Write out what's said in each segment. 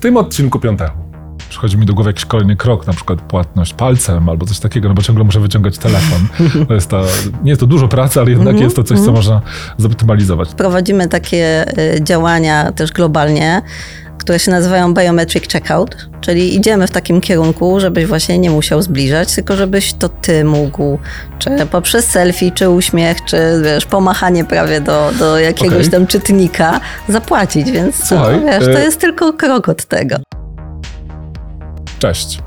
W tym odcinku piątego przychodzi mi do głowy jakiś kolejny krok, na przykład płatność palcem albo coś takiego, no bo ciągle muszę wyciągać telefon. To jest ta, nie jest to dużo pracy, ale jednak Mhm, jest to coś, co można zoptymalizować. Prowadzimy takie y, działania też globalnie, które się nazywają Biometric Checkout, czyli idziemy w takim kierunku, żebyś właśnie nie musiał zbliżać, tylko żebyś to ty mógł, czy poprzez selfie, czy uśmiech, czy wiesz, pomachanie prawie do, do jakiegoś Okej. tam czytnika zapłacić, więc Słuchaj, no, wiesz, to y- jest tylko krok od tego. Cześć.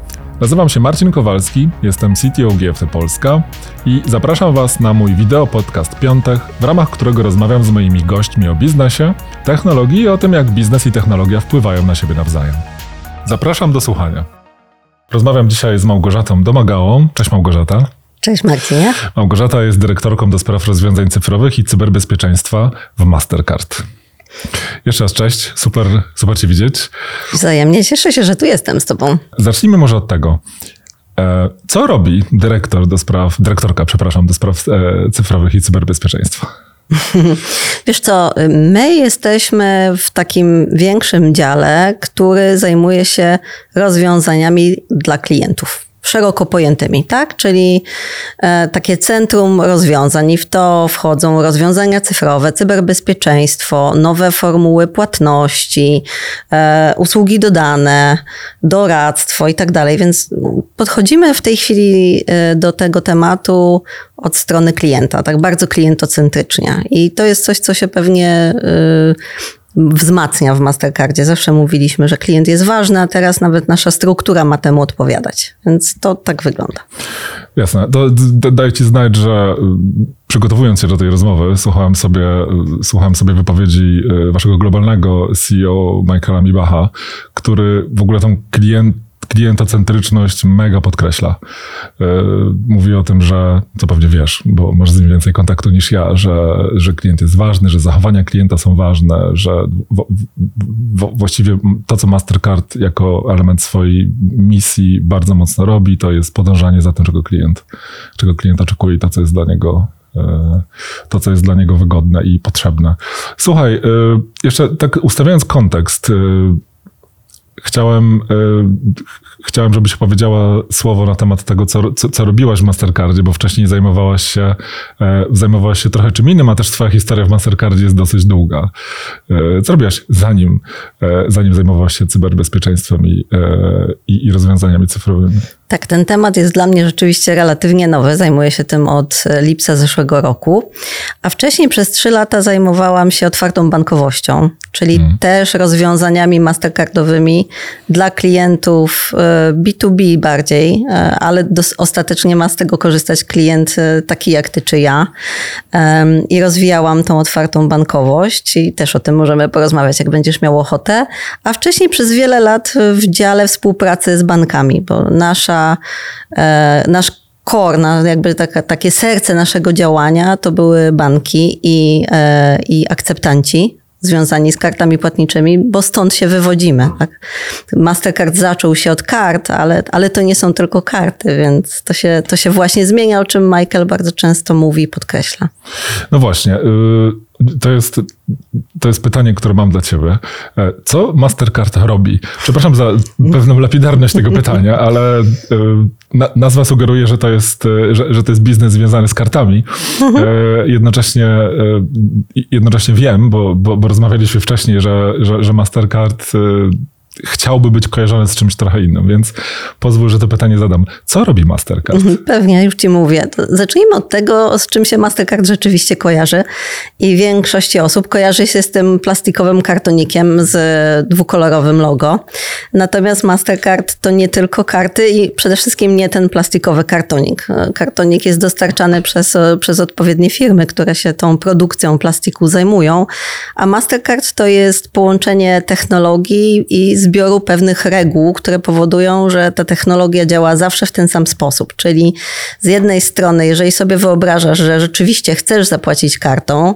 Nazywam się Marcin Kowalski, jestem CTO GFT Polska i zapraszam Was na mój wideo podcast Piątek, w ramach którego rozmawiam z moimi gośćmi o biznesie, technologii i o tym, jak biznes i technologia wpływają na siebie nawzajem. Zapraszam do słuchania. Rozmawiam dzisiaj z Małgorzatą Domagałą. Cześć Małgorzata. Cześć Marcinie. Małgorzata jest dyrektorką do spraw rozwiązań cyfrowych i cyberbezpieczeństwa w Mastercard. Jeszcze raz cześć, super, super Cię widzieć. Wzajemnie cieszę się, że tu jestem z tobą. Zacznijmy może od tego. E, Co robi dyrektor do spraw, dyrektorka, przepraszam, do spraw e, cyfrowych i cyberbezpieczeństwa? Wiesz co, my jesteśmy w takim większym dziale, który zajmuje się rozwiązaniami dla klientów. Szeroko pojętymi, tak? Czyli e, takie centrum rozwiązań i w to wchodzą rozwiązania cyfrowe, cyberbezpieczeństwo, nowe formuły płatności, e, usługi dodane, doradztwo i tak dalej. Więc podchodzimy w tej chwili e, do tego tematu od strony klienta, tak bardzo klientocentrycznie. I to jest coś, co się pewnie wzmacnia w Mastercardzie. Zawsze mówiliśmy, że klient jest ważny, a teraz nawet nasza struktura ma temu odpowiadać. Więc to tak wygląda. Jasne. To daję Ci znać, że y, przygotowując się do tej rozmowy, słuchałem sobie, y, słuchałem sobie wypowiedzi y, Waszego globalnego CEO Michaela Mibacha, który w ogóle tą klient, klientocentryczność mega podkreśla. Y, Mówi o tym, że, co pewnie wiesz, bo masz z nim więcej kontaktu niż ja, że, że klient jest ważny, że zachowania klienta są ważne, że w, w, właściwie to, co Mastercard jako element swojej misji bardzo mocno robi, to jest podążanie za tym, czego klient, czego klient oczekuje i to, co jest dla niego e, to, co jest dla niego wygodne i potrzebne. Słuchaj, e, jeszcze tak ustawiając kontekst, e, chciałem, e, ch- chciałem, żebyś powiedziała słowo na temat tego, co, co, co robiłaś w Mastercardzie, bo wcześniej zajmowałaś się, e, zajmowałaś się trochę czym innym, a też twoja historia w Mastercardzie jest dosyć długa. E, Co robiłaś zanim, zanim zajmowałaś się cyberbezpieczeństwem i, i, i rozwiązaniami cyfrowymi? Tak, ten temat jest dla mnie rzeczywiście relatywnie nowy. Zajmuję się tym od e, lipca zeszłego roku. A wcześniej przez trzy lata zajmowałam się otwartą bankowością, czyli też rozwiązaniami mastercardowymi dla klientów e, B2B bardziej, e, ale ostatecznie ma z tego korzystać klient e, taki jak ty czy ja. I rozwijałam tą otwartą bankowość i też o tym możemy porozmawiać, jak będziesz miał ochotę. A wcześniej przez wiele lat w dziale współpracy z bankami, bo nasza, e, nasz core, na- jakby taka, takie serce naszego działania to były banki i, e, i akceptanci związani z kartami płatniczymi, bo stąd się wywodzimy. Tak? Mastercard zaczął się od kart, ale, ale to nie są tylko karty, więc to się, to się właśnie zmienia, o czym Michael bardzo często mówi i podkreśla. No właśnie, y, to jest, to jest pytanie, które mam dla ciebie. E, Co Mastercard robi? Przepraszam za pewną lapidarność tego pytania, ale na- nazwa sugeruje, że to jest, y, że, że to jest biznes związany z kartami. E, Jednocześnie, jednocześnie wiem, bo, bo, bo rozmawialiśmy wcześniej, że, że, że Mastercard chciałby być kojarzony z czymś trochę innym, więc pozwól, że to pytanie zadam. Co robi Mastercard? Mhm, Pewnie, już ci mówię. Zacznijmy od tego, z czym się Mastercard rzeczywiście kojarzy. I większości osób kojarzy się z tym plastikowym kartonikiem z dwukolorowym logo. Natomiast Mastercard to nie tylko karty i przede wszystkim nie ten plastikowy kartonik. Kartonik jest dostarczany przez, przez odpowiednie firmy, które się tą produkcją plastiku zajmują. A Mastercard to jest połączenie technologii i zbioru pewnych reguł, które powodują, że ta technologia działa zawsze w ten sam sposób. Czyli z jednej strony, jeżeli sobie wyobrażasz, że rzeczywiście chcesz zapłacić kartą,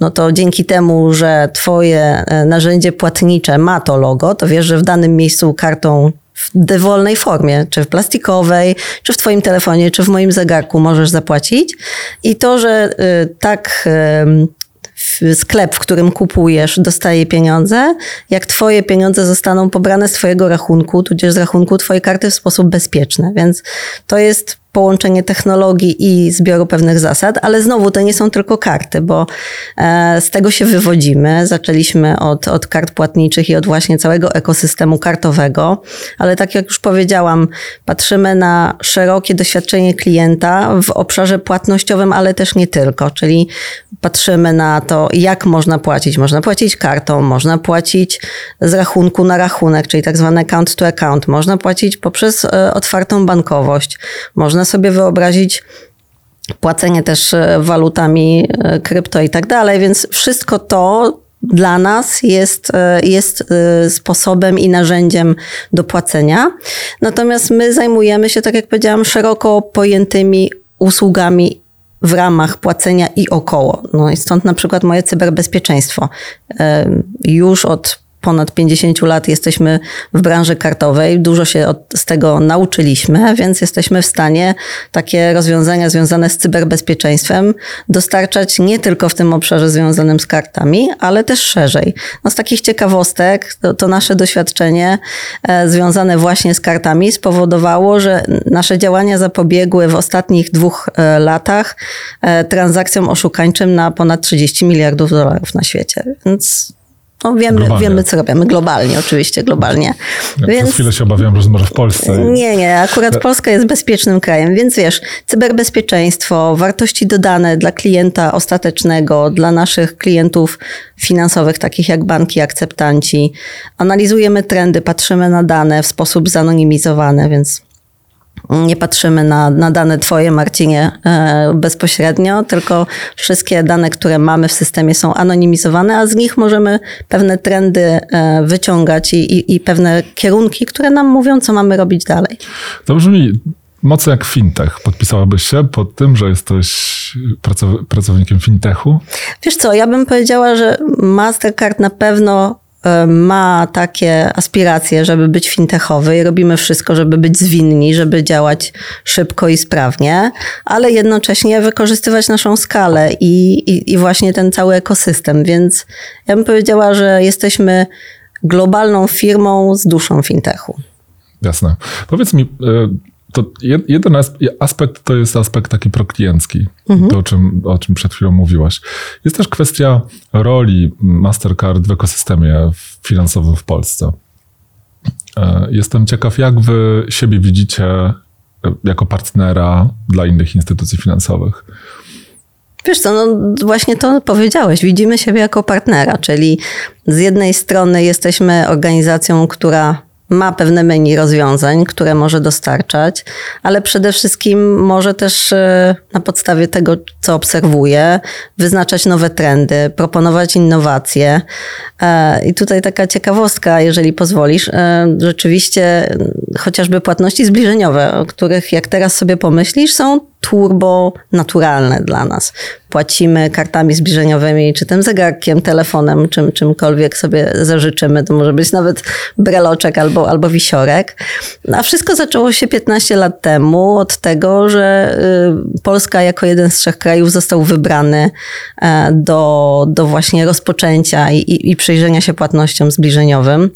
no to dzięki temu, że twoje e, narzędzie płatnicze ma to logo, to wiesz, że w danym miejscu kartą w dowolnej formie, czy w plastikowej, czy w twoim telefonie, czy w moim zegarku możesz zapłacić. I to, że y, tak sklep, w którym kupujesz, dostaje pieniądze, jak twoje pieniądze zostaną pobrane z twojego rachunku, tudzież z rachunku twojej karty w sposób bezpieczny. Więc to jest połączenie technologii i zbioru pewnych zasad, ale znowu to nie są tylko karty, bo e, z tego się wywodzimy. Zaczęliśmy od, od kart płatniczych i od właśnie całego ekosystemu kartowego, ale tak jak już powiedziałam, patrzymy na szerokie doświadczenie klienta w obszarze płatnościowym, ale też nie tylko, czyli patrzymy na to, jak można płacić. Można płacić kartą, można płacić z rachunku na rachunek, czyli tak zwany account to account, można płacić poprzez e, otwartą bankowość, można sobie wyobrazić płacenie też e, walutami e, krypto i tak dalej, więc wszystko to dla nas jest, jest sposobem i narzędziem do płacenia. Natomiast my zajmujemy się, tak jak powiedziałam, szeroko pojętymi usługami w ramach płacenia i około. No i stąd na przykład moje cyberbezpieczeństwo. Już od ponad 50 lat jesteśmy w branży kartowej, dużo się od, z tego nauczyliśmy, więc jesteśmy w stanie takie rozwiązania związane z cyberbezpieczeństwem dostarczać nie tylko w tym obszarze związanym z kartami, ale też szerzej. No z takich ciekawostek to, to nasze doświadczenie e, związane właśnie z kartami spowodowało, że nasze działania zapobiegły w ostatnich dwóch e, latach e, transakcjom oszukańczym na ponad 30 miliardów dolarów na świecie. Więc no wiemy, wiemy, co robimy globalnie, oczywiście globalnie. Ja więc... Przez chwilę się obawiam, że może w Polsce. Nie, nie, akurat Polska jest bezpiecznym krajem, więc wiesz, cyberbezpieczeństwo, wartości dodane dla klienta ostatecznego, dla naszych klientów finansowych, takich jak banki, akceptanci. Analizujemy trendy, patrzymy na dane w sposób zanonimizowany, więc nie patrzymy na, na dane Twoje, Marcinie, e, bezpośrednio, tylko wszystkie dane, które mamy w systemie są anonimizowane, a z nich możemy pewne trendy e, wyciągać i, i, i pewne kierunki, które nam mówią, co mamy robić dalej. To brzmi mocno jak fintech. Podpisałabyś się pod tym, że jesteś pracownikiem fintechu? Wiesz co, ja bym powiedziała, że Mastercard na pewno ma takie aspiracje, żeby być fintechowy i robimy wszystko, żeby być zwinni, żeby działać szybko i sprawnie, ale jednocześnie wykorzystywać naszą skalę i, i, i właśnie ten cały ekosystem. Więc ja bym powiedziała, że jesteśmy globalną firmą z duszą fintechu. Jasne. Powiedz mi, e, to jeden aspekt to jest aspekt taki prokliencki, mhm. to o czym, o czym przed chwilą mówiłaś. Jest też kwestia roli Mastercard w ekosystemie finansowym w Polsce. E, jestem ciekaw, jak wy siebie widzicie e, jako partnera dla innych instytucji finansowych. Wiesz co, no właśnie to powiedziałeś. Widzimy siebie jako partnera, czyli z jednej strony jesteśmy organizacją, która ma pewne menu rozwiązań, które może dostarczać, ale przede wszystkim może też e, na podstawie tego, co obserwuje, wyznaczać nowe trendy, proponować innowacje. E, I tutaj taka ciekawostka, jeżeli pozwolisz. E, rzeczywiście chociażby płatności zbliżeniowe, o których jak teraz sobie pomyślisz, są turbo naturalne dla nas. Płacimy kartami zbliżeniowymi, czy tym zegarkiem, telefonem, czym, czymkolwiek sobie zażyczymy. To może być nawet breloczek albo, albo wisiorek. A wszystko zaczęło się 15 lat temu od tego, że y, Polska jako jeden z trzech krajów został wybrany e, do, do właśnie rozpoczęcia i, i, i przyjrzenia się płatnościom zbliżeniowym.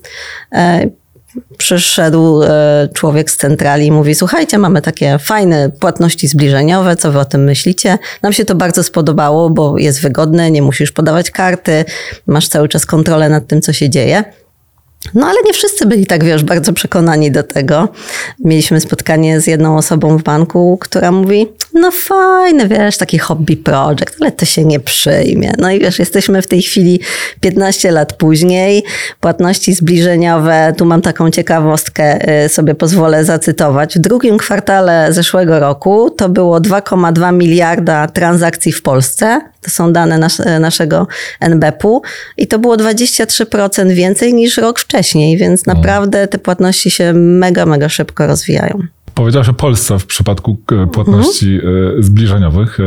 Przyszedł e, człowiek z centrali i mówi: Słuchajcie, mamy takie fajne płatności zbliżeniowe, co wy o tym myślicie? Nam się to bardzo spodobało, bo jest wygodne, nie musisz podawać karty, masz cały czas kontrolę nad tym, co się dzieje. No ale nie wszyscy byli tak, wiesz, bardzo przekonani do tego. Mieliśmy spotkanie z jedną osobą w banku, która mówi, no fajny, wiesz, taki hobby project, ale to się nie przyjmie. No i wiesz, jesteśmy w tej chwili 15 lat później, płatności zbliżeniowe, tu mam taką ciekawostkę, y, sobie pozwolę zacytować. W drugim kwartale zeszłego roku to było 2,2 miliarda transakcji w Polsce, to są dane nas, naszego NBP-u i to było 23% więcej niż rok wcześniej, więc naprawdę te płatności się mega, mega szybko rozwijają. Powiedziałeś o Polsce w przypadku e, płatności mhm. zbliżeniowych. E,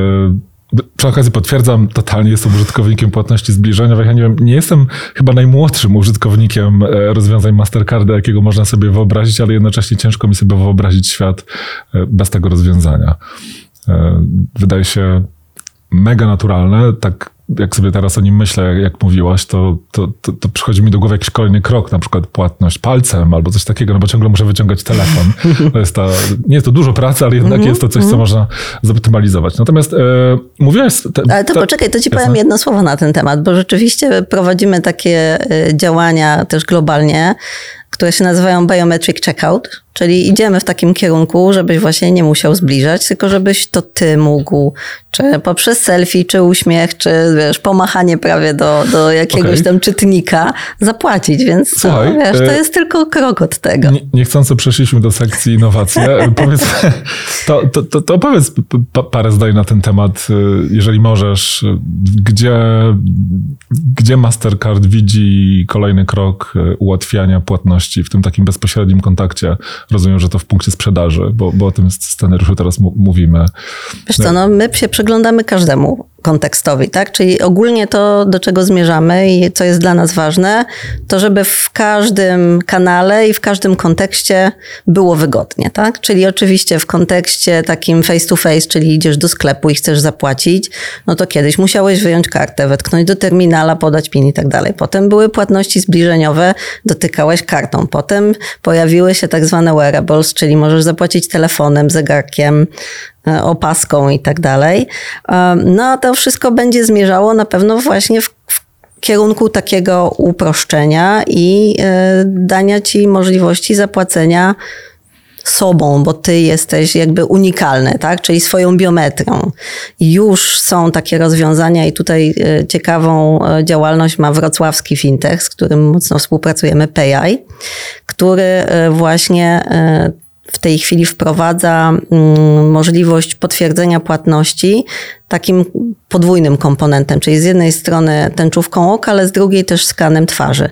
przy okazji potwierdzam, totalnie jestem użytkownikiem płatności zbliżeniowych. Ja nie wiem, nie jestem chyba najmłodszym użytkownikiem rozwiązań Mastercarda, jakiego można sobie wyobrazić, ale jednocześnie ciężko mi sobie wyobrazić świat bez tego rozwiązania. Wydaje się mega naturalne, tak jak sobie teraz o nim myślę, jak, mówiłaś, to, to, to, to przychodzi mi do głowy jakiś kolejny krok, na przykład płatność palcem albo coś takiego, no bo ciągle muszę wyciągać telefon. To jest ta, nie jest to dużo pracy, ale jednak jest to coś, co można zoptymalizować. Natomiast e, mówiłaś... Te, Ale to te- poczekaj, to ci Jasne. powiem jedno słowo na ten temat, bo rzeczywiście prowadzimy takie y, działania też globalnie, które się nazywają biometric checkout, czyli idziemy w takim kierunku, żebyś właśnie nie musiał zbliżać, tylko żebyś to ty mógł, czy poprzez selfie, czy uśmiech, czy wiesz, pomachanie prawie do, do jakiegoś Okej. tam czytnika zapłacić, więc Słuchaj, no, wiesz, to e, jest tylko krok od tego. Nie, niechcący przeszliśmy do sekcji innowacje. powiedz, to, to, to, to powiedz parę zdań na ten temat, y, jeżeli możesz. y, Gdzie, gdzie Mastercard widzi kolejny krok y, ułatwiania płatności w tym takim bezpośrednim kontakcie? Rozumiem, że to w punkcie sprzedaży, bo, bo o tym scenariuszu teraz mówimy. Wiesz co, no my się przyglądamy każdemu kontekstowi, tak? Czyli ogólnie to, do czego zmierzamy i co jest dla nas ważne, to żeby w każdym kanale i w każdym kontekście było wygodnie, tak? Czyli oczywiście w kontekście takim face to face, czyli idziesz do sklepu i chcesz zapłacić, no to kiedyś musiałeś wyjąć kartę, wetknąć do terminala, podać PIN i tak dalej. Potem były płatności zbliżeniowe, dotykałeś kartą. Potem pojawiły się tak zwane wearables, czyli możesz zapłacić telefonem, zegarkiem, opaską i tak dalej. E, No to wszystko będzie zmierzało na pewno właśnie w, w kierunku takiego uproszczenia i e, dania ci możliwości zapłacenia sobą, bo ty jesteś jakby unikalny, tak? Czyli swoją biometrią. Już są takie rozwiązania i tutaj e, ciekawą e, działalność ma wrocławski fintech, z którym mocno współpracujemy, PayEye, który e, właśnie e, w tej chwili wprowadza mm, możliwość potwierdzenia płatności takim podwójnym komponentem, czyli z jednej strony tęczówką oka, ale z drugiej też skanem twarzy.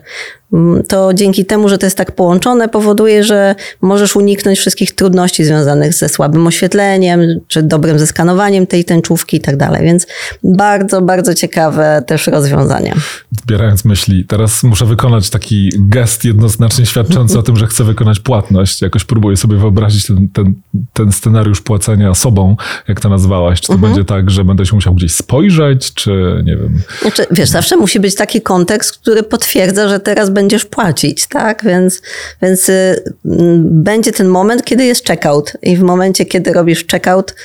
Mm, To dzięki temu, że to jest tak połączone, powoduje, że możesz uniknąć wszystkich trudności związanych ze słabym oświetleniem, czy dobrym zeskanowaniem tej tęczówki i tak dalej. Więc bardzo, bardzo ciekawe też rozwiązania. Zbierając myśli, teraz muszę wykonać taki gest jednoznacznie świadczący o tym, że chcę wykonać płatność. Jakoś próbuję sobie wyobrazić ten, ten, ten scenariusz płacenia sobą, jak to nazwałaś. Czy to będzie tak, że będę się musiał gdzieś spojrzeć, czy nie wiem. Znaczy, wiesz, zawsze musi być taki kontekst, który potwierdza, że teraz będziesz płacić, tak? Więc, więc y, będzie ten moment, kiedy jest checkout i w momencie, kiedy robisz checkout,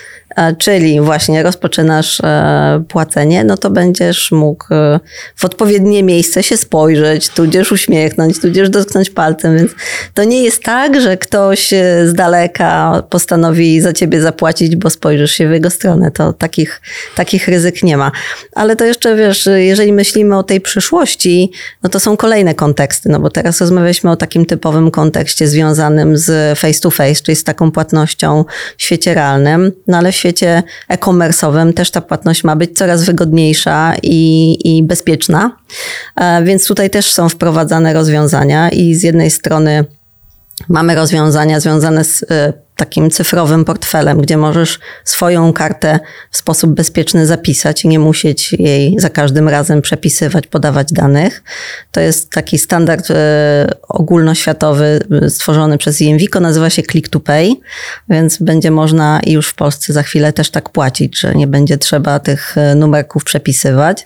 czyli właśnie rozpoczynasz e, płacenie, no to będziesz mógł e, w odpowiednie miejsce się spojrzeć, tudzież uśmiechnąć, tudzież dotknąć palcem, więc to nie jest tak, że ktoś e, z daleka postanowi za ciebie zapłacić, bo spojrzysz się w jego stronę. To takich, takich ryzyk nie ma. Ale to jeszcze, wiesz, jeżeli myślimy o tej przyszłości, no to są kolejne konteksty, no bo teraz rozmawialiśmy o takim typowym kontekście związanym z face to face, czyli z taką płatnością w świecie realnym, no ale w świecie e-commerce'owym też ta płatność ma być coraz wygodniejsza i, i bezpieczna, E, więc tutaj też są wprowadzane rozwiązania i z jednej strony Mamy rozwiązania związane z e, takim cyfrowym portfelem, gdzie możesz swoją kartę w sposób bezpieczny zapisać i nie musieć jej za każdym razem przepisywać, podawać danych. To jest taki standard e, ogólnoświatowy e, stworzony przez IMVICO, nazywa się Click to Pay, więc będzie można i już w Polsce za chwilę też tak płacić, że nie będzie trzeba tych e, numerków przepisywać.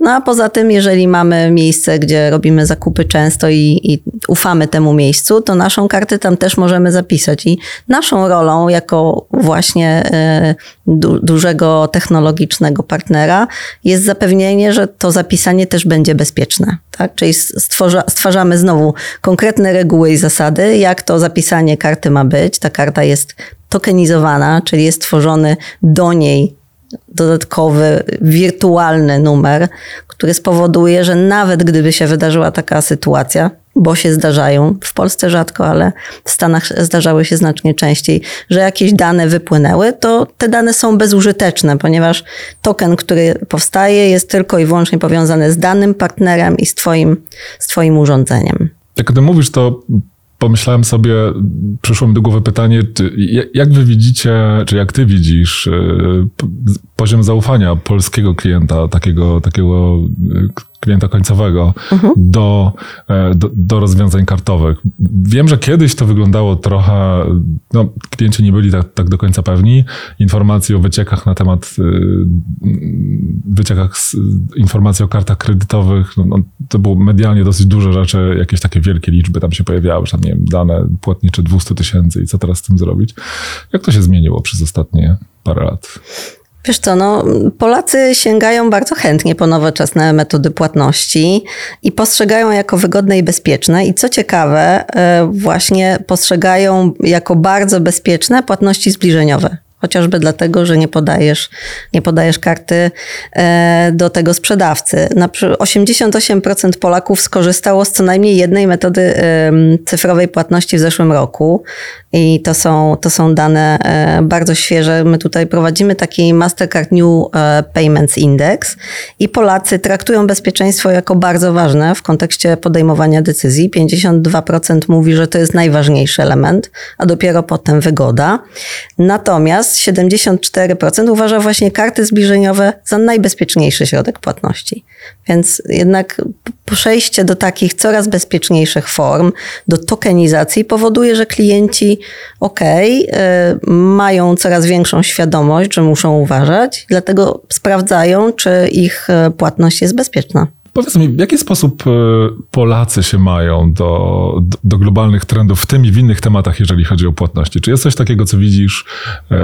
No a poza tym, jeżeli mamy miejsce, gdzie robimy zakupy często i, i ufamy temu miejscu, to naszą kartę tam też możemy zapisać. I naszą rolą jako właśnie e, du, dużego technologicznego partnera jest zapewnienie, że to zapisanie też będzie bezpieczne. Tak? Czyli stwarzamy znowu konkretne reguły i zasady, jak to zapisanie karty ma być. Ta karta jest tokenizowana, czyli jest tworzony do niej dodatkowy wirtualny numer, który spowoduje, że nawet gdyby się wydarzyła taka sytuacja, bo się zdarzają, w Polsce rzadko, ale w Stanach zdarzały się znacznie częściej, że jakieś dane wypłynęły, to te dane są bezużyteczne, ponieważ token, który powstaje, jest tylko i wyłącznie powiązany z danym partnerem i z twoim, z twoim urządzeniem. Jak o tym mówisz, to pomyślałem sobie, przyszło mi do głowy pytanie, jak wy widzicie, czy jak ty widzisz y, poziom zaufania polskiego klienta, takiego, takiego klienta końcowego do, e, do, do rozwiązań kartowych. Wiem, że kiedyś to wyglądało trochę, no, klienci nie byli tak, tak do końca pewni. Informacje o wyciekach na temat, y, wyciekach, z, informacji o kartach kredytowych, no, no, to było medialnie dosyć duże rzeczy, jakieś takie wielkie liczby tam się pojawiały, że tam, nie wiem, dane płatnicze 200 tysięcy i co teraz z tym zrobić. Jak to się zmieniło przez ostatnie parę lat? Wiesz co, no, Polacy sięgają bardzo chętnie po nowoczesne metody płatności i postrzegają jako wygodne i bezpieczne. I co ciekawe, e, właśnie postrzegają jako bardzo bezpieczne płatności zbliżeniowe chociażby dlatego, że nie podajesz, nie podajesz karty e, do tego sprzedawcy. Na 88% Polaków skorzystało z co najmniej jednej metody cyfrowej płatności w zeszłym roku i to są, to są dane e, bardzo świeże. My tutaj prowadzimy taki Mastercard New e, Payments Index i Polacy traktują bezpieczeństwo jako bardzo ważne w kontekście podejmowania decyzji. 52% mówi, że to jest najważniejszy element, a dopiero potem wygoda. Natomiast 74% uważa właśnie karty zbliżeniowe za najbezpieczniejszy środek płatności. Więc jednak przejście do takich coraz bezpieczniejszych form, do tokenizacji powoduje, że klienci, okej, okay, mają coraz większą świadomość, że muszą uważać, dlatego sprawdzają, czy ich e, płatność jest bezpieczna. Powiedz mi, w jaki sposób e, Polacy się mają do, do globalnych trendów w tym i w innych tematach, jeżeli chodzi o płatności? Czy jest coś takiego, co widzisz e,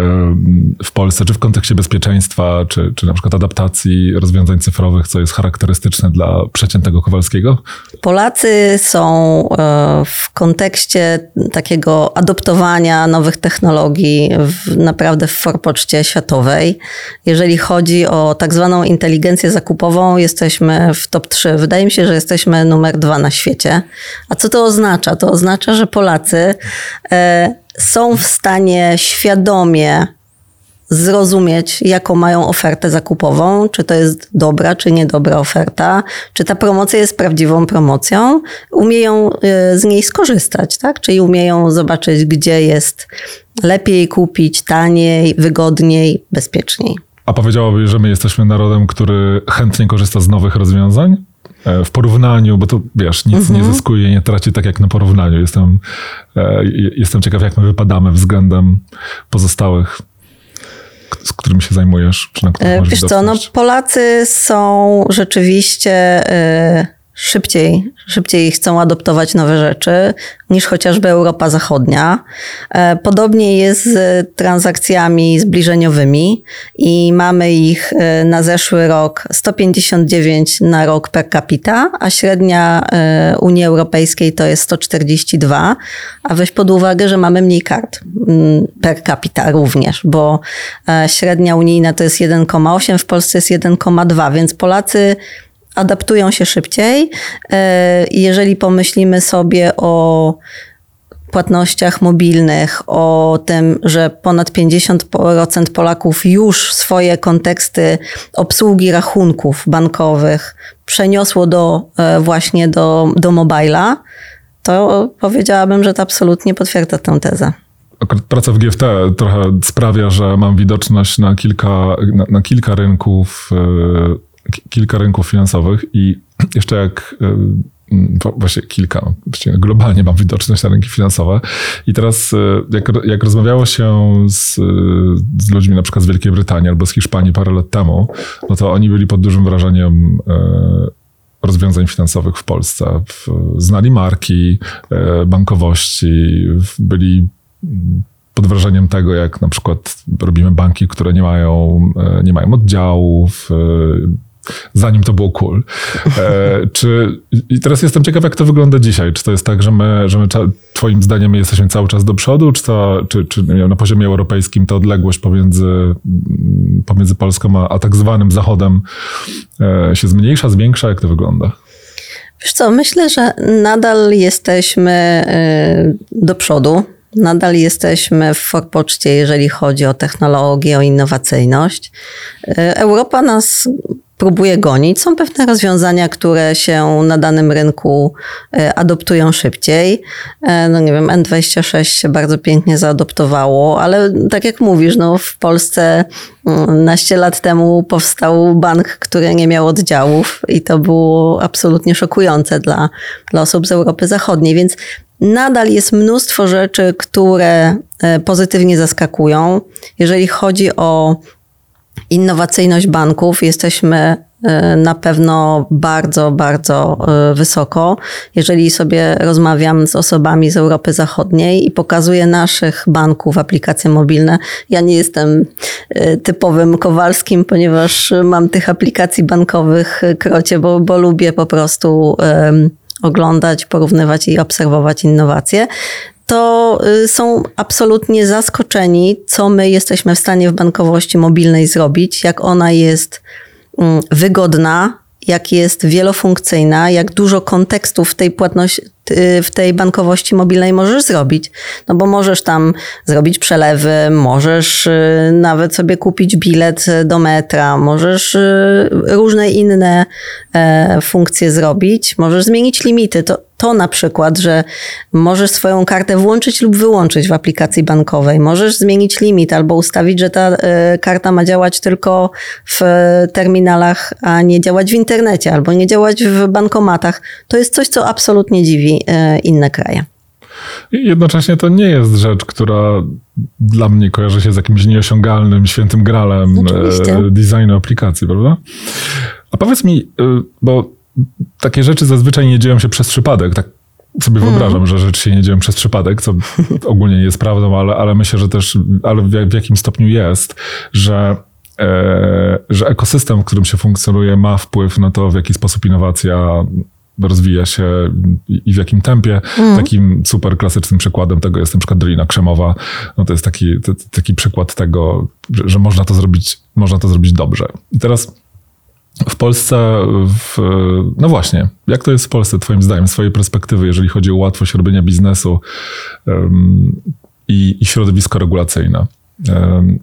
w Polsce, czy w kontekście bezpieczeństwa, czy, czy na przykład adaptacji rozwiązań cyfrowych, co jest charakterystyczne dla przeciętnego Kowalskiego? Polacy są e, w kontekście takiego adoptowania nowych technologii w, naprawdę w forpoczcie światowej. Jeżeli chodzi o tak zwaną inteligencję zakupową, jesteśmy w top top 3. Wydaje mi się, że jesteśmy numer dwa na świecie. A co to oznacza? To oznacza, że Polacy e, są w stanie świadomie zrozumieć, jaką mają ofertę zakupową, czy to jest dobra, czy niedobra oferta, czy ta promocja jest prawdziwą promocją, umieją e, z niej skorzystać, tak? Czyli umieją zobaczyć, gdzie jest lepiej kupić, taniej, wygodniej, bezpieczniej. A powiedziałabyś, że my jesteśmy narodem, który chętnie korzysta z nowych rozwiązań? E, w porównaniu, bo to wiesz, nic nie mhm. zyskuje, nie traci tak jak na porównaniu. Jestem, e, jestem ciekaw, jak my wypadamy względem pozostałych z którymi się zajmujesz? Czy na e, Wiesz co, no Polacy są rzeczywiście szybciej, szybciej chcą adoptować nowe rzeczy niż chociażby Europa Zachodnia. E, podobnie jest z transakcjami zbliżeniowymi i mamy ich e, na zeszły rok 159 na rok per capita, a średnia e, Unii Europejskiej to jest 142, a weź pod uwagę, że mamy mniej kart mm, per capita również, bo średnia unijna to jest 1,8, w Polsce jest 1,2, więc Polacy adaptują się szybciej. E, jeżeli pomyślimy sobie o płatnościach mobilnych, o tym, że ponad 50% Polaków już swoje konteksty obsługi rachunków bankowych przeniosło do, e, właśnie do, do mobila, to powiedziałabym, że to absolutnie potwierdza tę tezę. Praca w GFT trochę sprawia, że mam widoczność na kilka, na, na kilka rynków e, kilka rynków finansowych i jeszcze jak e, właśnie kilka, właściwie globalnie mam widoczność na rynki finansowe. I teraz, e, jak, jak rozmawiało się z, z ludźmi na przykład z Wielkiej Brytanii albo z Hiszpanii parę lat temu, no to oni byli pod dużym wrażeniem e, rozwiązań finansowych w Polsce. Znali marki, bankowości, byli pod wrażeniem tego, jak na przykład robimy banki, które nie mają, nie mają oddziałów, zanim to było cool. E, czy, I teraz jestem ciekaw, jak to wygląda dzisiaj. Czy to jest tak, że my, że my twoim zdaniem my jesteśmy cały czas do przodu, czy, to, czy, czy na poziomie europejskim ta odległość pomiędzy, pomiędzy Polską a, a tak zwanym Zachodem e, się zmniejsza, zwiększa? Jak to wygląda? Wiesz co, myślę, że nadal jesteśmy e, do przodu. Nadal jesteśmy w forpoczcie, jeżeli chodzi o technologię, o innowacyjność. E, Europa nas próbuje gonić. Są pewne rozwiązania, które się na danym rynku e, adoptują szybciej. E, no nie wiem, N26 się bardzo pięknie zaadoptowało, ale tak jak mówisz, no w Polsce mm, naście lat temu powstał bank, który nie miał oddziałów i to było absolutnie szokujące dla, dla osób z Europy Zachodniej, więc nadal jest mnóstwo rzeczy, które e, pozytywnie zaskakują. Jeżeli chodzi o innowacyjność banków jesteśmy y, na pewno bardzo, bardzo y, wysoko. Jeżeli sobie rozmawiam z osobami z Europy Zachodniej i pokazuję naszych banków aplikacje mobilne, ja nie jestem y, typowym Kowalskim, ponieważ mam tych aplikacji bankowych krocie, bo, bo lubię po prostu oglądać, porównywać i obserwować innowacje to y, są absolutnie zaskoczeni, co my jesteśmy w stanie w bankowości mobilnej zrobić, jak ona jest mm, wygodna, jak jest wielofunkcyjna, jak dużo kontekstów w tej płatności, w tej bankowości mobilnej możesz zrobić. No bo możesz tam zrobić przelewy, możesz y, nawet sobie kupić bilet do metra, możesz y, różne inne e, funkcje zrobić, możesz zmienić limity. To, to na przykład, że możesz swoją kartę włączyć lub wyłączyć w aplikacji bankowej, możesz zmienić limit albo ustawić, że ta e, karta ma działać tylko w terminalach, a nie działać w internecie albo nie działać w bankomatach. To jest coś, co absolutnie dziwi E, inne kraje. Jednocześnie to nie jest rzecz, która dla mnie kojarzy się z jakimś nieosiągalnym, świętym gralem Oczywiście. E, designu aplikacji, prawda? A powiedz mi, bo takie rzeczy zazwyczaj nie dzieją się przez przypadek, tak sobie mm. wyobrażam, że rzeczy się nie dzieją przez przypadek, co ogólnie nie jest prawdą, ale, ale myślę, że też, ale w, w jakim stopniu jest, że że ekosystem, w którym się funkcjonuje, ma wpływ na to, w jaki sposób innowacja rozwija się i w jakim tempie. Mm. Takim super klasycznym przykładem tego jest na przykład Drina Krzemowa. No to jest taki, to, taki przykład tego, że, że, można to zrobić, można to zrobić dobrze. I teraz w Polsce, w, no właśnie, jak to jest w Polsce, Twoim zdaniem, z Twojej perspektywy, jeżeli chodzi o łatwość robienia biznesu um, i, i środowisko regulacyjne?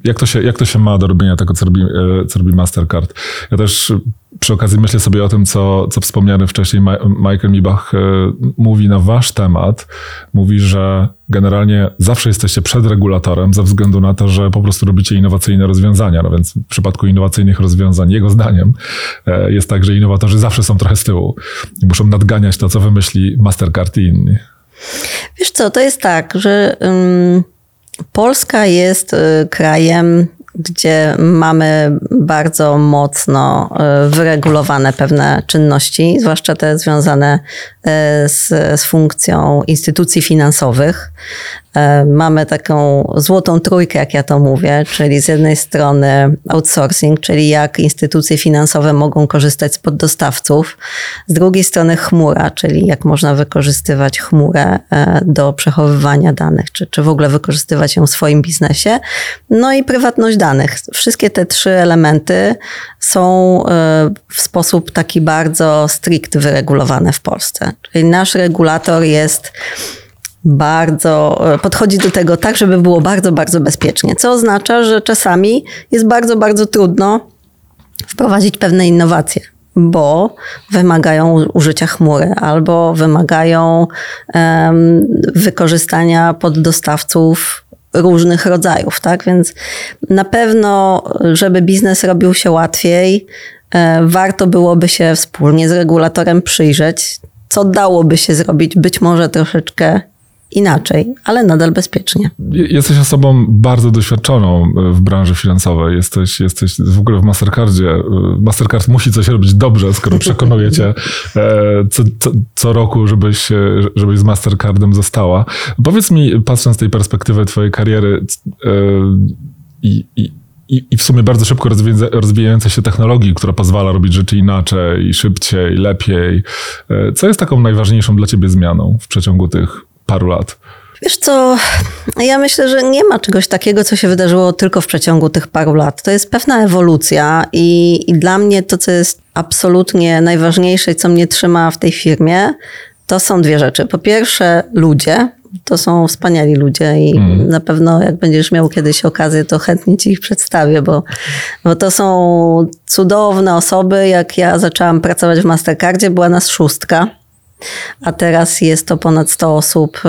Jak to, się, jak to się ma do robienia tego, co robi, e, co robi Mastercard? Ja też przy okazji myślę sobie o tym, co, co wspomniany wcześniej Michael Mibach e, mówi na wasz temat. Mówi, że generalnie zawsze jesteście przed regulatorem ze względu na to, że po prostu robicie innowacyjne rozwiązania. No więc w przypadku innowacyjnych rozwiązań, jego zdaniem, e, jest tak, że innowatorzy zawsze są trochę z tyłu i muszą nadganiać to, co wymyśli Mastercard i inni. Wiesz co, to jest tak, że... Um Polska jest y, krajem, gdzie mamy bardzo mocno y, wyregulowane pewne czynności, zwłaszcza te związane y, z, z funkcją instytucji finansowych. E, mamy taką złotą trójkę, jak ja to mówię, czyli z jednej strony outsourcing, czyli jak instytucje finansowe mogą korzystać z poddostawców, z drugiej strony chmura, czyli jak można wykorzystywać chmurę e, do przechowywania danych, czy, czy w ogóle wykorzystywać ją w swoim biznesie. No i prywatność danych. Wszystkie te trzy elementy są e, w sposób taki bardzo strict wyregulowane w Polsce. Czyli nasz regulator jest bardzo, e, podchodzi do tego tak, żeby było bardzo, bardzo bezpiecznie. Co oznacza, że czasami jest bardzo, bardzo trudno wprowadzić pewne innowacje, bo wymagają użycia chmury albo wymagają um, wykorzystania poddostawców różnych rodzajów, tak? Więc na pewno, żeby biznes robił się łatwiej, e, warto byłoby się wspólnie z regulatorem przyjrzeć, co dałoby się zrobić być może troszeczkę inaczej, ale nadal bezpiecznie. Jesteś osobą bardzo doświadczoną e, w branży finansowej. Jesteś, jesteś w ogóle w Mastercardzie. E, Mastercard musi coś robić dobrze, skoro przekonuje cię e, co, co, co, roku, żebyś, żebyś z Mastercardem została. Powiedz mi, patrząc z tej perspektywy twojej kariery i, i i, w sumie bardzo szybko rozwijającej się technologii, która pozwala robić rzeczy inaczej, szybciej, lepiej. Co jest taką najważniejszą dla ciebie zmianą w przeciągu tych paru lat? Wiesz co, ja myślę, że nie ma czegoś takiego, co się wydarzyło tylko w przeciągu tych paru lat. To jest pewna ewolucja i, i dla mnie to, co jest absolutnie najważniejsze, co mnie trzyma w tej firmie, to są dwie rzeczy. Po pierwsze, ludzie, to są wspaniali ludzie i mm. na pewno jak będziesz miał kiedyś okazję, to chętnie ci ich przedstawię, bo, bo to są cudowne osoby. Jak ja zaczęłam pracować w Mastercardzie, była nas szóstka a teraz jest to ponad 100 osób e,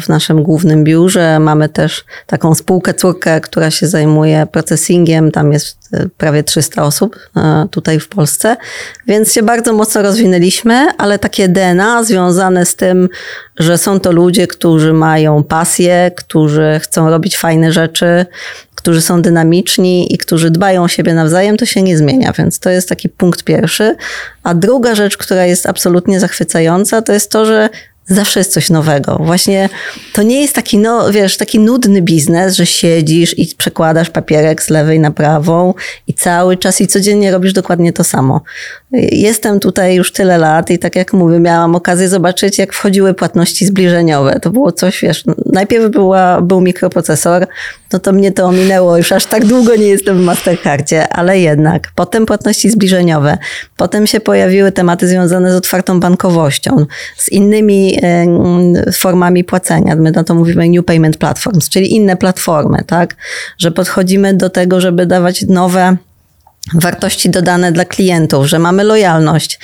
w naszym głównym biurze. Mamy też taką spółkę córkę, która się zajmuje processingiem. Tam jest e, prawie 300 osób e, tutaj w Polsce, więc się bardzo mocno rozwinęliśmy, ale takie DNA związane z tym, że są to ludzie, którzy mają pasję, którzy chcą robić fajne rzeczy, którzy są dynamiczni i którzy dbają o siebie nawzajem, to się nie zmienia, więc to jest taki punkt pierwszy. A druga rzecz, która jest absolutnie zachwycająca, to jest to, że zawsze jest coś nowego. Właśnie to nie jest taki, no wiesz, taki nudny biznes, że siedzisz i przekładasz papierek z lewej na prawą i cały czas i codziennie robisz dokładnie to samo. Jestem tutaj już tyle lat i tak jak mówię, miałam okazję zobaczyć, jak wchodziły płatności zbliżeniowe. To było coś, wiesz, najpierw była, był mikroprocesor, no to mnie to ominęło, już aż tak długo nie jestem w Mastercardzie, ale jednak. Potem płatności zbliżeniowe. Potem się pojawiły tematy związane z otwartą bankowością, z innymi formami płacenia. My na to mówimy New Payment Platforms, czyli inne platformy, tak? Że podchodzimy do tego, żeby dawać nowe wartości dodane dla klientów, że mamy lojalność,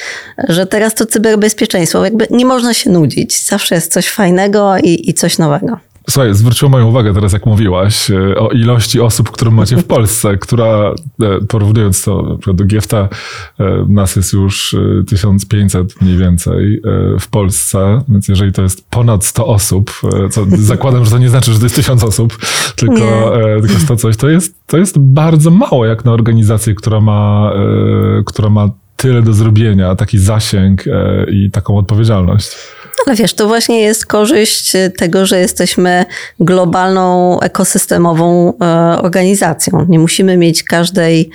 że teraz to cyberbezpieczeństwo, jakby nie można się nudzić. Zawsze jest coś fajnego i, i coś nowego. Słuchaj, zwróciło moją uwagę teraz, jak mówiłaś, e, o ilości osób, którą macie w Polsce, która, e, porównując to do Giefta, e, nas jest już 1500 mniej więcej w Polsce, więc jeżeli to jest ponad 100 osób, co zakładam, że to nie znaczy, że to jest 1000 osób, tylko, tylko 100 coś, to jest, to jest bardzo mało jak na organizację, która ma, która ma tyle do zrobienia, taki zasięg i taką odpowiedzialność. Ale wiesz, to właśnie jest korzyść tego, że jesteśmy globalną, ekosystemową e, organizacją. Nie musimy mieć każdej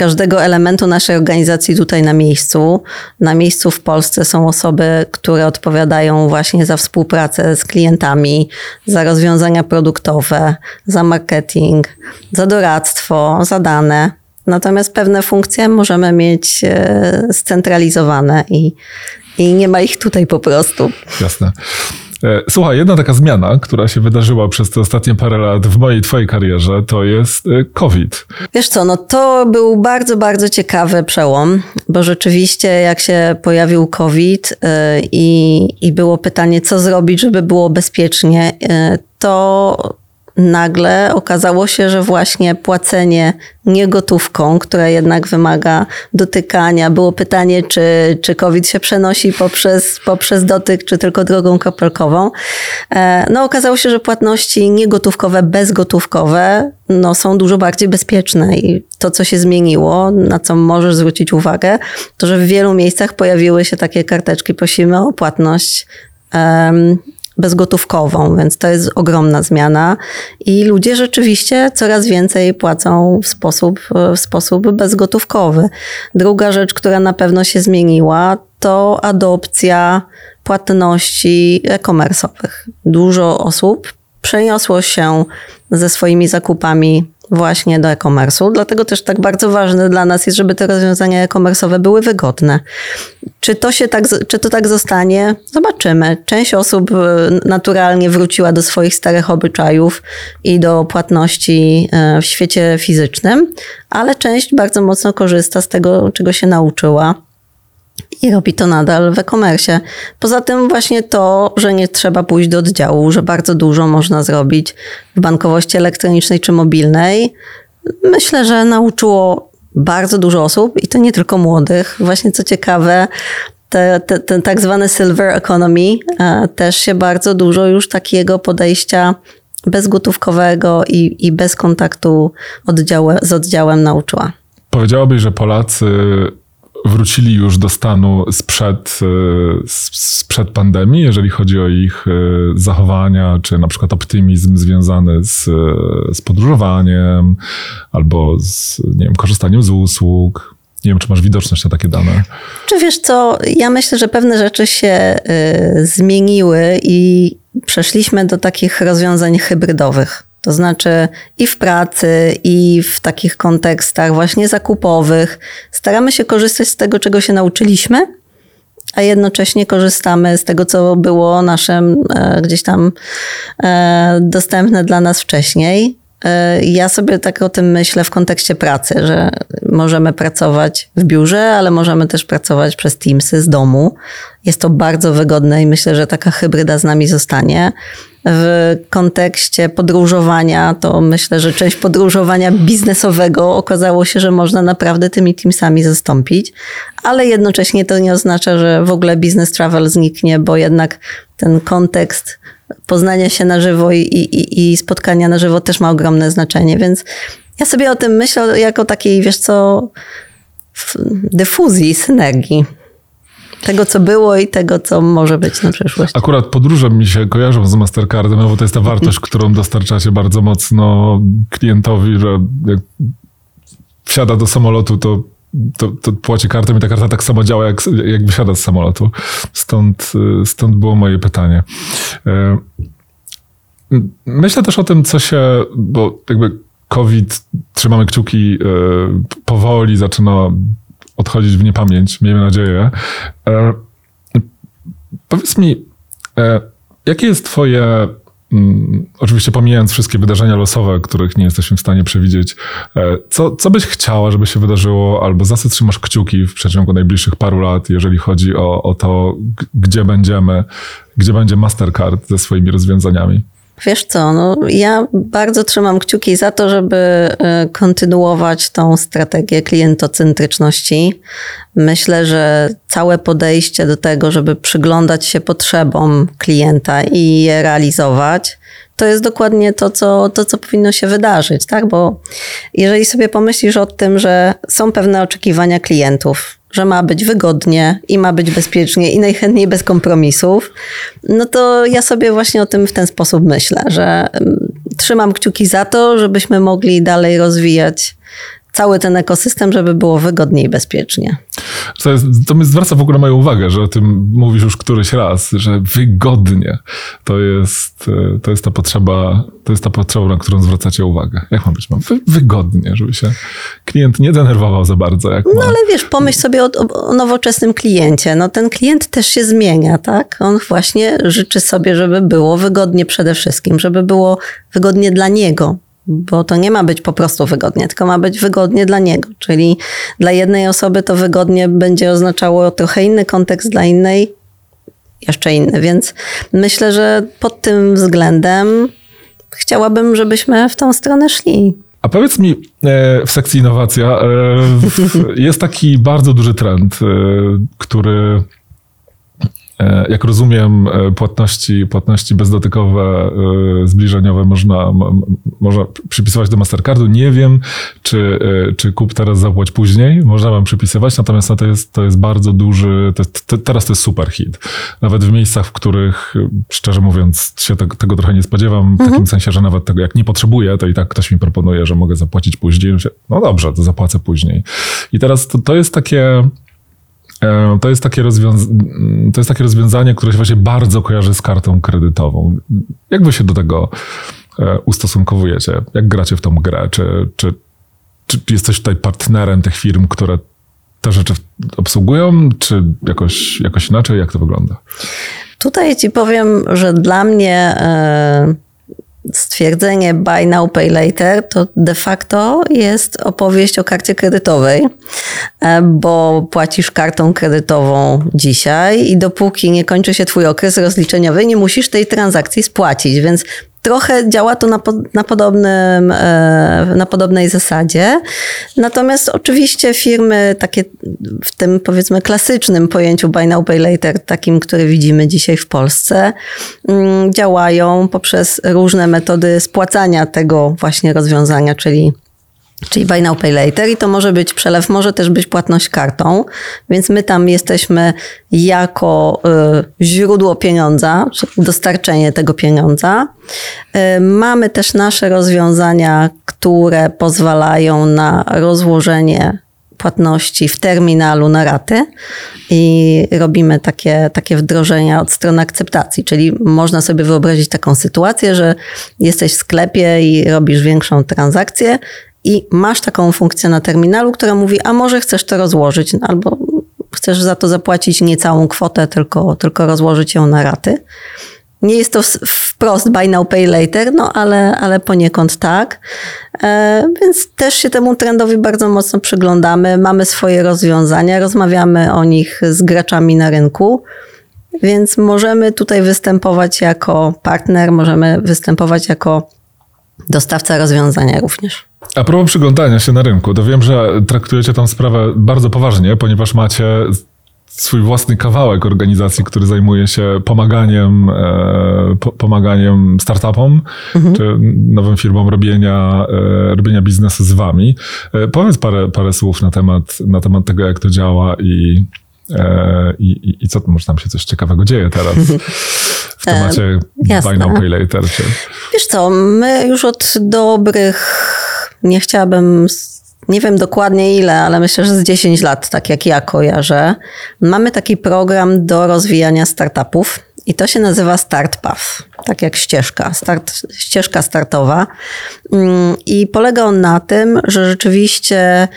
każdego elementu naszej organizacji tutaj na miejscu. Na miejscu w Polsce są osoby, które odpowiadają właśnie za współpracę z klientami, za rozwiązania produktowe, za marketing, za doradztwo, za dane. Natomiast pewne funkcje możemy mieć e, scentralizowane i i nie ma ich tutaj po prostu. Jasne. E, słuchaj, jedna taka zmiana, która się wydarzyła przez te ostatnie parę lat w mojej, twojej karierze, to jest e, COVID. Wiesz co, no to był bardzo, bardzo ciekawy przełom, bo rzeczywiście jak się pojawił COVID e, i, i było pytanie, co zrobić, żeby było bezpiecznie, to nagle okazało się, że właśnie płacenie niegotówką, która jednak wymaga dotykania, było pytanie, czy, czy COVID się przenosi poprzez, poprzez dotyk, czy tylko drogą kropelkową. E, no okazało się, że płatności niegotówkowe, bezgotówkowe no, są dużo bardziej bezpieczne i to, co się zmieniło, na co możesz zwrócić uwagę, to, że w wielu miejscach pojawiły się takie karteczki, prosimy o płatność bezgotówkową, więc to jest ogromna zmiana i ludzie rzeczywiście coraz więcej płacą w sposób, w sposób bezgotówkowy. Druga rzecz, która na pewno się zmieniła, to adopcja płatności e-commerce'owych. Dużo osób przeniosło się ze swoimi zakupami właśnie do e-commerce'u. Dlatego też tak bardzo ważne dla nas jest, żeby te rozwiązania e-commerce'owe były wygodne. Czy to, się tak, czy to tak zostanie? Zobaczymy. Część osób e, naturalnie wróciła do swoich starych obyczajów i do płatności e, w świecie fizycznym, ale część bardzo mocno korzysta z tego, czego się nauczyła i robi to nadal w e-commerce. Poza tym właśnie to, że nie trzeba pójść do oddziału, że bardzo dużo można zrobić w bankowości elektronicznej czy mobilnej, myślę, że nauczyło bardzo dużo osób i to nie tylko młodych. Właśnie co ciekawe, te, te, ten tak zwany silver economy e, też się bardzo dużo już takiego podejścia bezgotówkowego i, i bez kontaktu z oddziałem nauczyła. Powiedziałabyś, że Polacy wrócili już do stanu sprzed, e, sprzed pandemii, jeżeli chodzi o ich e, zachowania, czy na przykład optymizm związany z, e, z podróżowaniem albo z nie wiem, korzystaniem z usług. Nie wiem, czy masz widoczność na takie dane. Czy wiesz co, ja myślę, że pewne rzeczy się y, zmieniły i przeszliśmy do takich rozwiązań hybrydowych. To znaczy i w pracy, i w takich kontekstach właśnie zakupowych staramy się korzystać z tego, czego się nauczyliśmy, a jednocześnie korzystamy z tego, co było naszym e, gdzieś tam e, dostępne dla nas wcześniej. E, Ja sobie tak o tym myślę w kontekście pracy, że możemy pracować w biurze, ale możemy też pracować przez Teamsy z domu. Jest to bardzo wygodne i myślę, że taka hybryda z nami zostanie. W kontekście podróżowania, to myślę, że część podróżowania biznesowego okazało się, że można naprawdę tymi Teamsami zastąpić, ale jednocześnie to nie oznacza, że w ogóle business travel zniknie, bo jednak ten kontekst poznania się na żywo i, i, i spotkania na żywo też ma ogromne znaczenie, więc ja sobie o tym myślę jako takiej, wiesz co, dyfuzji, synergii. Tego, co było i tego, co może być na przyszłość. Akurat podróże mi się kojarzą z Mastercardem, no bo to jest ta wartość, którą dostarczacie bardzo mocno klientowi, że jak wsiada do samolotu, to, to, to płaci kartą i ta karta tak samo działa, jak, jak wysiada z samolotu. Stąd, y, stąd było moje pytanie. E, Myślę też o tym, co się, bo jakby COVID, trzymamy kciuki, e, powoli zaczyna odchodzić w niepamięć, miejmy nadzieję. Powiedz mi, jakie jest Twoje, oczywiście pomijając wszystkie wydarzenia losowe, których nie jesteśmy w stanie przewidzieć, e, co, co byś chciała, żeby się wydarzyło, albo za co trzymasz kciuki w przeciągu najbliższych paru lat, jeżeli chodzi o, o to, gdzie będziemy, gdzie będzie Mastercard ze swoimi rozwiązaniami? Wiesz co, no, ja bardzo trzymam kciuki za to, żeby e, kontynuować tą strategię klientocentryczności. Myślę, że całe podejście do tego, żeby przyglądać się potrzebom klienta i je realizować, to jest dokładnie to, co, to, co powinno się wydarzyć, tak? Bo jeżeli sobie pomyślisz o tym, że są pewne oczekiwania klientów, że ma być wygodnie i ma być bezpiecznie i najchętniej bez kompromisów, no to ja sobie właśnie o tym w ten sposób myślę, że mm, trzymam kciuki za to, żebyśmy mogli dalej rozwijać cały ten ekosystem, żeby było wygodnie i bezpiecznie. To, jest, to mi zwraca w ogóle moją uwagę, że o tym mówisz już któryś raz, że wygodnie to jest, e, to jest ta potrzeba, to jest ta potrzeba, na którą zwracacie uwagę. Jak ma być? Ma wy, wygodnie, żeby się klient nie denerwował za bardzo. Jak No ma. ale wiesz, pomyśl sobie o, o nowoczesnym kliencie. No ten klient też się zmienia, tak? On właśnie życzy sobie, żeby było wygodnie przede wszystkim, żeby było wygodnie dla niego. Bo to nie ma być po prostu wygodnie, tylko ma być wygodnie dla niego. Czyli dla jednej osoby to wygodnie będzie oznaczało trochę inny kontekst, dla innej jeszcze inny. Więc myślę, że pod tym względem chciałabym, żebyśmy w tą stronę szli. A powiedz mi, e, w sekcji innowacja e, jest taki bardzo duży trend, e, który jak rozumiem, e, płatności, płatności bezdotykowe, e, zbliżeniowe można, można przypisywać do Mastercardu. Nie wiem, czy, e, czy kup teraz, zapłać później. Można wam przypisywać, natomiast no, to jest, to jest bardzo duży, to, jest- to, teraz to jest super hit. Nawet w miejscach, w których, e, szczerze mówiąc, się tego, tego trochę nie spodziewam, w takim sensie, że nawet tego jak nie potrzebuję, to i tak ktoś mi proponuje, że mogę zapłacić później. No dobrze, to zapłacę później. I teraz to, to jest takie... E, To jest, takie rozwiąz- mm, to jest takie rozwiązanie, które się właśnie bardzo kojarzy z kartą kredytową. Jak wy się do tego e, ustosunkowujecie? Jak gracie w tą grę? Czy, czy, czy jesteś tutaj partnerem tych firm, które te rzeczy obsługują, czy jakoś, jakoś inaczej? Jak to wygląda? Tutaj ci powiem, że dla mnie e, stwierdzenie buy now, pay later to de facto jest opowieść o karcie kredytowej, bo płacisz kartą kredytową dzisiaj i dopóki nie kończy się twój okres rozliczeniowy, nie musisz tej transakcji spłacić, więc Trochę działa to na, po, na, podobnym, e, na podobnej zasadzie. Natomiast oczywiście firmy takie w tym powiedzmy klasycznym pojęciu buy now, pay later, takim, które widzimy dzisiaj w Polsce, mm, działają poprzez różne metody spłacania tego właśnie rozwiązania, czyli Czyli buy now, pay later i to może być przelew, może też być płatność kartą, więc my tam jesteśmy jako y, źródło pieniądza, dostarczenie tego pieniądza. Y, mamy też nasze rozwiązania, które pozwalają na rozłożenie płatności w terminalu na raty i robimy takie, takie wdrożenia od strony akceptacji. Czyli można sobie wyobrazić taką sytuację, że jesteś w sklepie i robisz większą transakcję i masz taką funkcję na terminalu, która mówi, a może chcesz to rozłożyć, albo chcesz za to zapłacić nie całą kwotę, tylko, tylko rozłożyć ją na raty. Nie jest to wprost buy now, pay later, no ale, ale poniekąd tak. E, więc też się temu trendowi bardzo mocno przyglądamy. Mamy swoje rozwiązania, rozmawiamy o nich z graczami na rynku. Więc możemy tutaj występować jako partner, możemy występować jako dostawca rozwiązania również. A propos przyglądania się na rynku, to wiem, że traktujecie tą sprawę bardzo poważnie, ponieważ macie swój własny kawałek organizacji, który zajmuje się pomaganiem, e, po, pomaganiem startupom mhm. czy nowym firmom robienia, e, robienia biznesu z wami. E, powiedz parę, parę słów na temat, na temat tego, jak to działa i, e, i, i co, może tam się coś ciekawego dzieje teraz w temacie e, buy now, pay later. Czy... Wiesz co, my już od dobrych, nie chciałabym nie wiem dokładnie ile, ale myślę, że z 10 lat, tak jak ja kojarzę, mamy taki program do rozwijania startupów i to się nazywa StartPath, tak jak ścieżka, start, ścieżka startowa. Mm, I polega on na tym, że rzeczywiście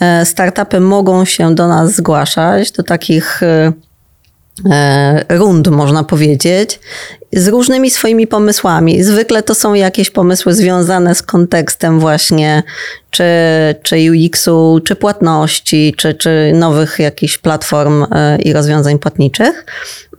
e, startupy mogą się do nas zgłaszać, do takich E, rund, można powiedzieć, z różnymi swoimi pomysłami. Zwykle to są jakieś pomysły związane z kontekstem właśnie czy, czy UX-u, czy płatności, czy, czy nowych jakichś platform e, i rozwiązań płatniczych.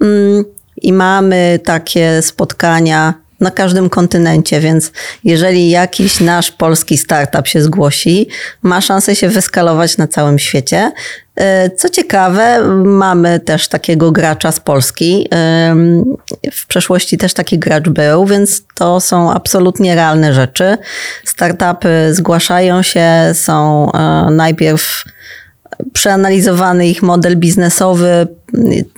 Mm, I mamy takie spotkania na każdym kontynencie, więc jeżeli jakiś nasz polski startup się zgłosi, ma szansę się wyskalować na całym świecie. E, co ciekawe, mamy też takiego gracza z Polski. W przeszłości też taki gracz był, więc to są absolutnie realne rzeczy. Startupy zgłaszają się, są e, najpierw przeanalizowany ich model biznesowy,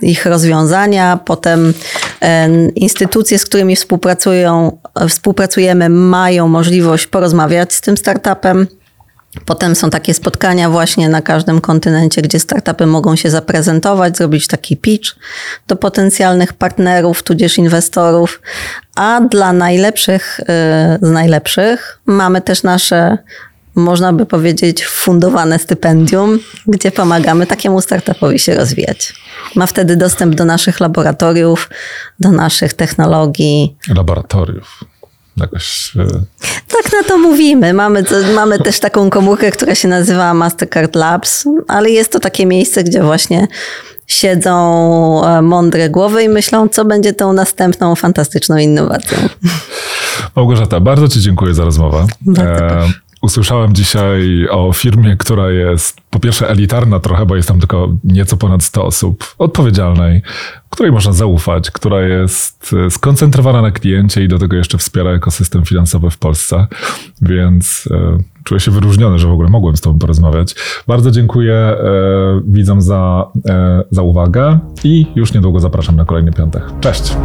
ich rozwiązania, potem e, instytucje, z którymi współpracują, współpracujemy, mają możliwość porozmawiać z tym startupem. Potem są takie spotkania właśnie na każdym kontynencie, gdzie startupy mogą się zaprezentować, zrobić taki pitch do potencjalnych partnerów, tudzież inwestorów. A dla najlepszych e, z najlepszych mamy też nasze można by powiedzieć, fundowane stypendium, gdzie pomagamy takiemu startupowi się rozwijać. Ma wtedy dostęp do naszych laboratoriów, do naszych technologii. Laboratoriów. Jakoś... E, tak na to mówimy. Mamy, mamy też taką komórkę, która się nazywa Mastercard Labs, ale jest to takie miejsce, gdzie właśnie siedzą e, mądre głowy i myślą, co będzie tą następną fantastyczną innowacją. Małgorzata, bardzo Ci dziękuję za rozmowę. Bardzo e, Usłyszałem dzisiaj o firmie, która jest po pierwsze elitarna trochę, bo jest tam tylko nieco ponad 100 osób, odpowiedzialnej, której można zaufać, która jest e, skoncentrowana na kliencie i do tego jeszcze wspiera ekosystem finansowy w Polsce. Więc e, czuję się wyróżniony, że w ogóle mogłem z Tobą porozmawiać. Bardzo dziękuję e, widzom za, e, za uwagę i już niedługo zapraszam na kolejny piątek. Cześć!